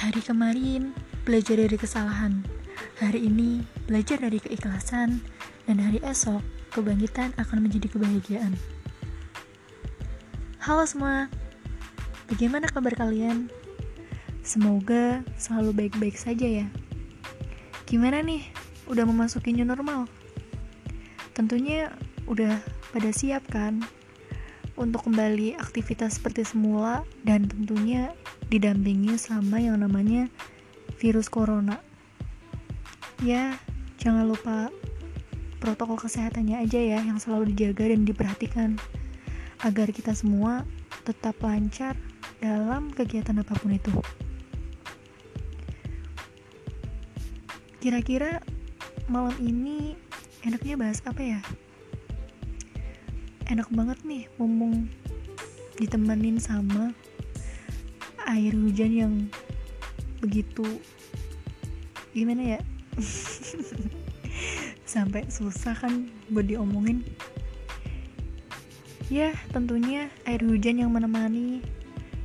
Kemarin belajar dari kesalahan, hari ini belajar dari keikhlasan, dan hari esok kebangkitan akan menjadi kebahagiaan. Halo semua, bagaimana kabar kalian? Semoga selalu baik-baik saja ya. Gimana nih, udah memasuki new normal? Tentunya udah pada siap kan untuk kembali aktivitas seperti semula dan tentunya didampingi sama yang namanya virus corona. Ya, jangan lupa protokol kesehatannya aja ya yang selalu dijaga dan diperhatikan agar kita semua tetap lancar dalam kegiatan apa pun itu. Kira-kira malam ini enaknya bahas apa ya? Enak banget nih ngomong ditemenin sama air hujan yang begitu gimana ya? Sampai susah kan buat diomongin. Ya tentunya air hujan yang menemani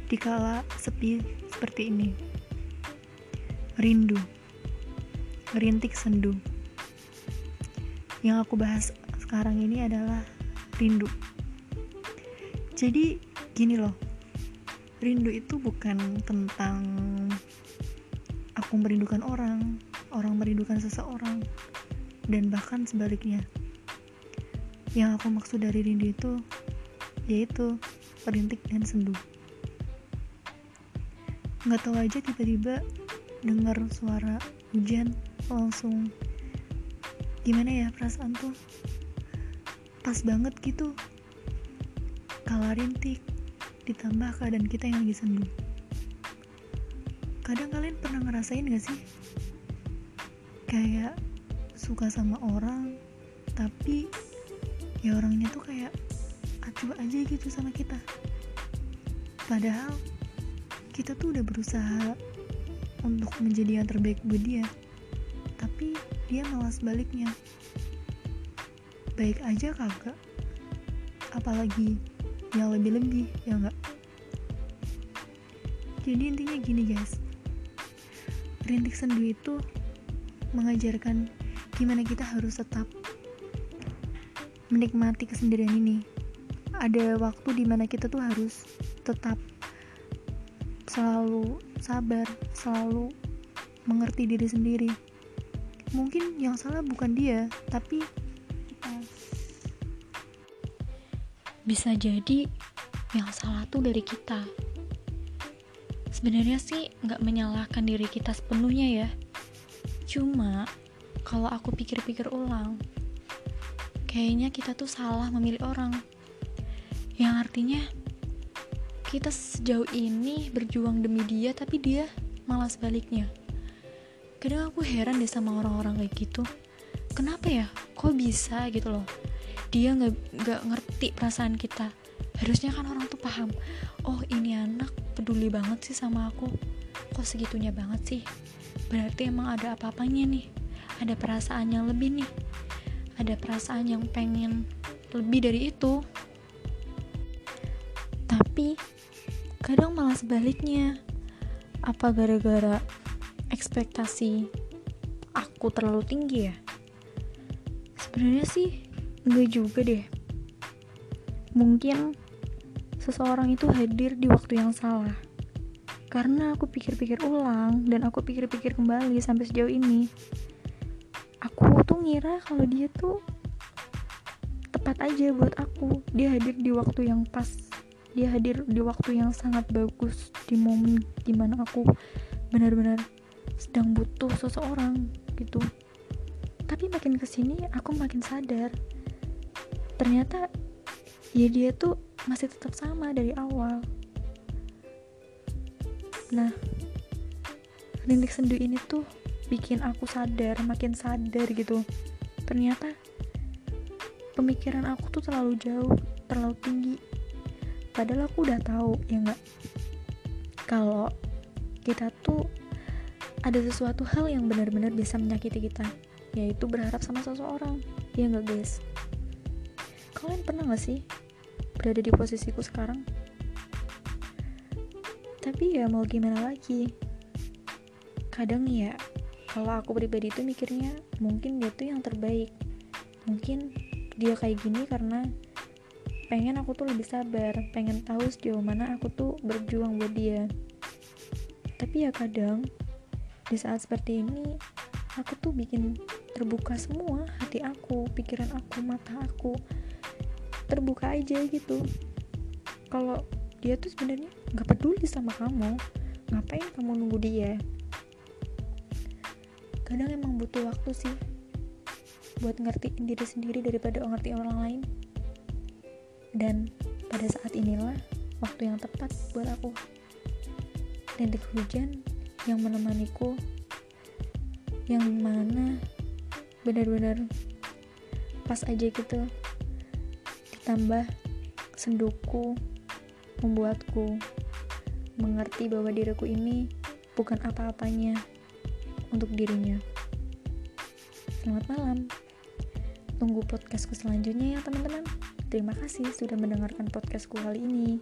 di kala sepi seperti ini. Rindu. Rintik sendu. Yang aku bahas sekarang ini adalah rindu jadi gini loh rindu itu bukan tentang aku merindukan orang, orang merindukan seseorang, dan bahkan sebaliknya. Yang aku maksud dari rindu itu yaitu perintik dan sendu. Nggak tahu aja tiba-tiba dengar suara hujan langsung gimana ya perasaan tuh pas banget gitu. Kala rintik ditambah keadaan kita yang lagi sendu kadang kalian pernah ngerasain gak sih? Kayak suka sama orang tapi ya orangnya tuh kayak acuh aja gitu sama kita. Padahal kita tuh udah berusaha untuk menjadi yang terbaik buat dia tapi dia malah sebaliknya baik aja kagak. Apalagi yang lebih-lebih ya enggak jadi intinya gini guys. Rintik sendu itu mengajarkan gimana kita harus tetap menikmati kesendirian ini. Ada waktu di mana kita tuh harus tetap selalu sabar selalu mengerti diri sendiri. Mungkin yang salah bukan dia tapi bisa jadi yang salah tuh dari kita. Sebenarnya sih nggak menyalahkan diri kita sepenuhnya ya. Cuma kalau aku pikir-pikir ulang kayaknya kita tuh salah memilih orang. Yang artinya kita sejauh ini berjuang demi dia tapi dia malah sebaliknya. Kadang aku heran deh sama orang-orang kayak gitu. Kenapa ya? Kok bisa gitu loh dia nggak nggak ngerti perasaan kita. Harusnya kan orang tuh paham oh ini anak peduli banget sih sama aku. Kok segitunya banget sih? Berarti emang ada apa-apanya nih? Ada perasaan yang lebih nih. Ada perasaan yang pengen lebih dari itu. Tapi kadang malah sebaliknya. Apa gara-gara ekspektasi aku terlalu tinggi ya? Sebenarnya sih Enggak juga deh. Mungkin seseorang itu hadir di waktu yang salah. Karena aku pikir-pikir ulang dan aku pikir-pikir kembali sampai sejauh ini. Aku tuh ngira kalau dia tuh tepat aja buat aku. Dia hadir di waktu yang pas. Dia hadir di waktu yang sangat bagus di momen di mana aku benar-benar sedang butuh seseorang gitu. Tapi makin ke sini aku makin sadar ternyata ya dia tuh masih tetap sama dari awal. Nah rintik sendu ini tuh bikin aku sadar makin sadar gitu. Ternyata pemikiran aku tuh terlalu jauh terlalu tinggi. Padahal aku udah tahu ya nggak? Kalau kita tuh ada sesuatu hal yang benar-benar bisa menyakiti kita yaitu berharap sama seseorang. Ya nggak guys kalian pernah gak sih berada di posisiku sekarang? Tapi ya mau gimana lagi? kadang ya kalau aku pribadi itu mikirnya mungkin dia tuh yang terbaik mungkin dia kayak gini karena pengen aku tuh lebih sabar pengen tahu sejauh mana aku tuh berjuang buat dia tapi ya kadang di saat seperti ini aku tuh bikin terbuka semua hati aku pikiran aku mata aku terbuka aja gitu. Kalau dia tuh sebenarnya nggak peduli sama kamu. Ngapain kamu nunggu dia? Kadang emang butuh waktu sih buat ngertiin diri sendiri daripada ngerti orang lain. Dan pada saat inilah waktu yang tepat buat aku. Rintik hujan yang menemaniku yang mana benar-benar pas aja gitu ditambah senduku membuatku mengerti bahwa diriku ini bukan apa-apanya untuk dirinya. Selamat malam. Tunggu podcastku selanjutnya ya teman-teman. Terima kasih sudah mendengarkan podcastku kali ini.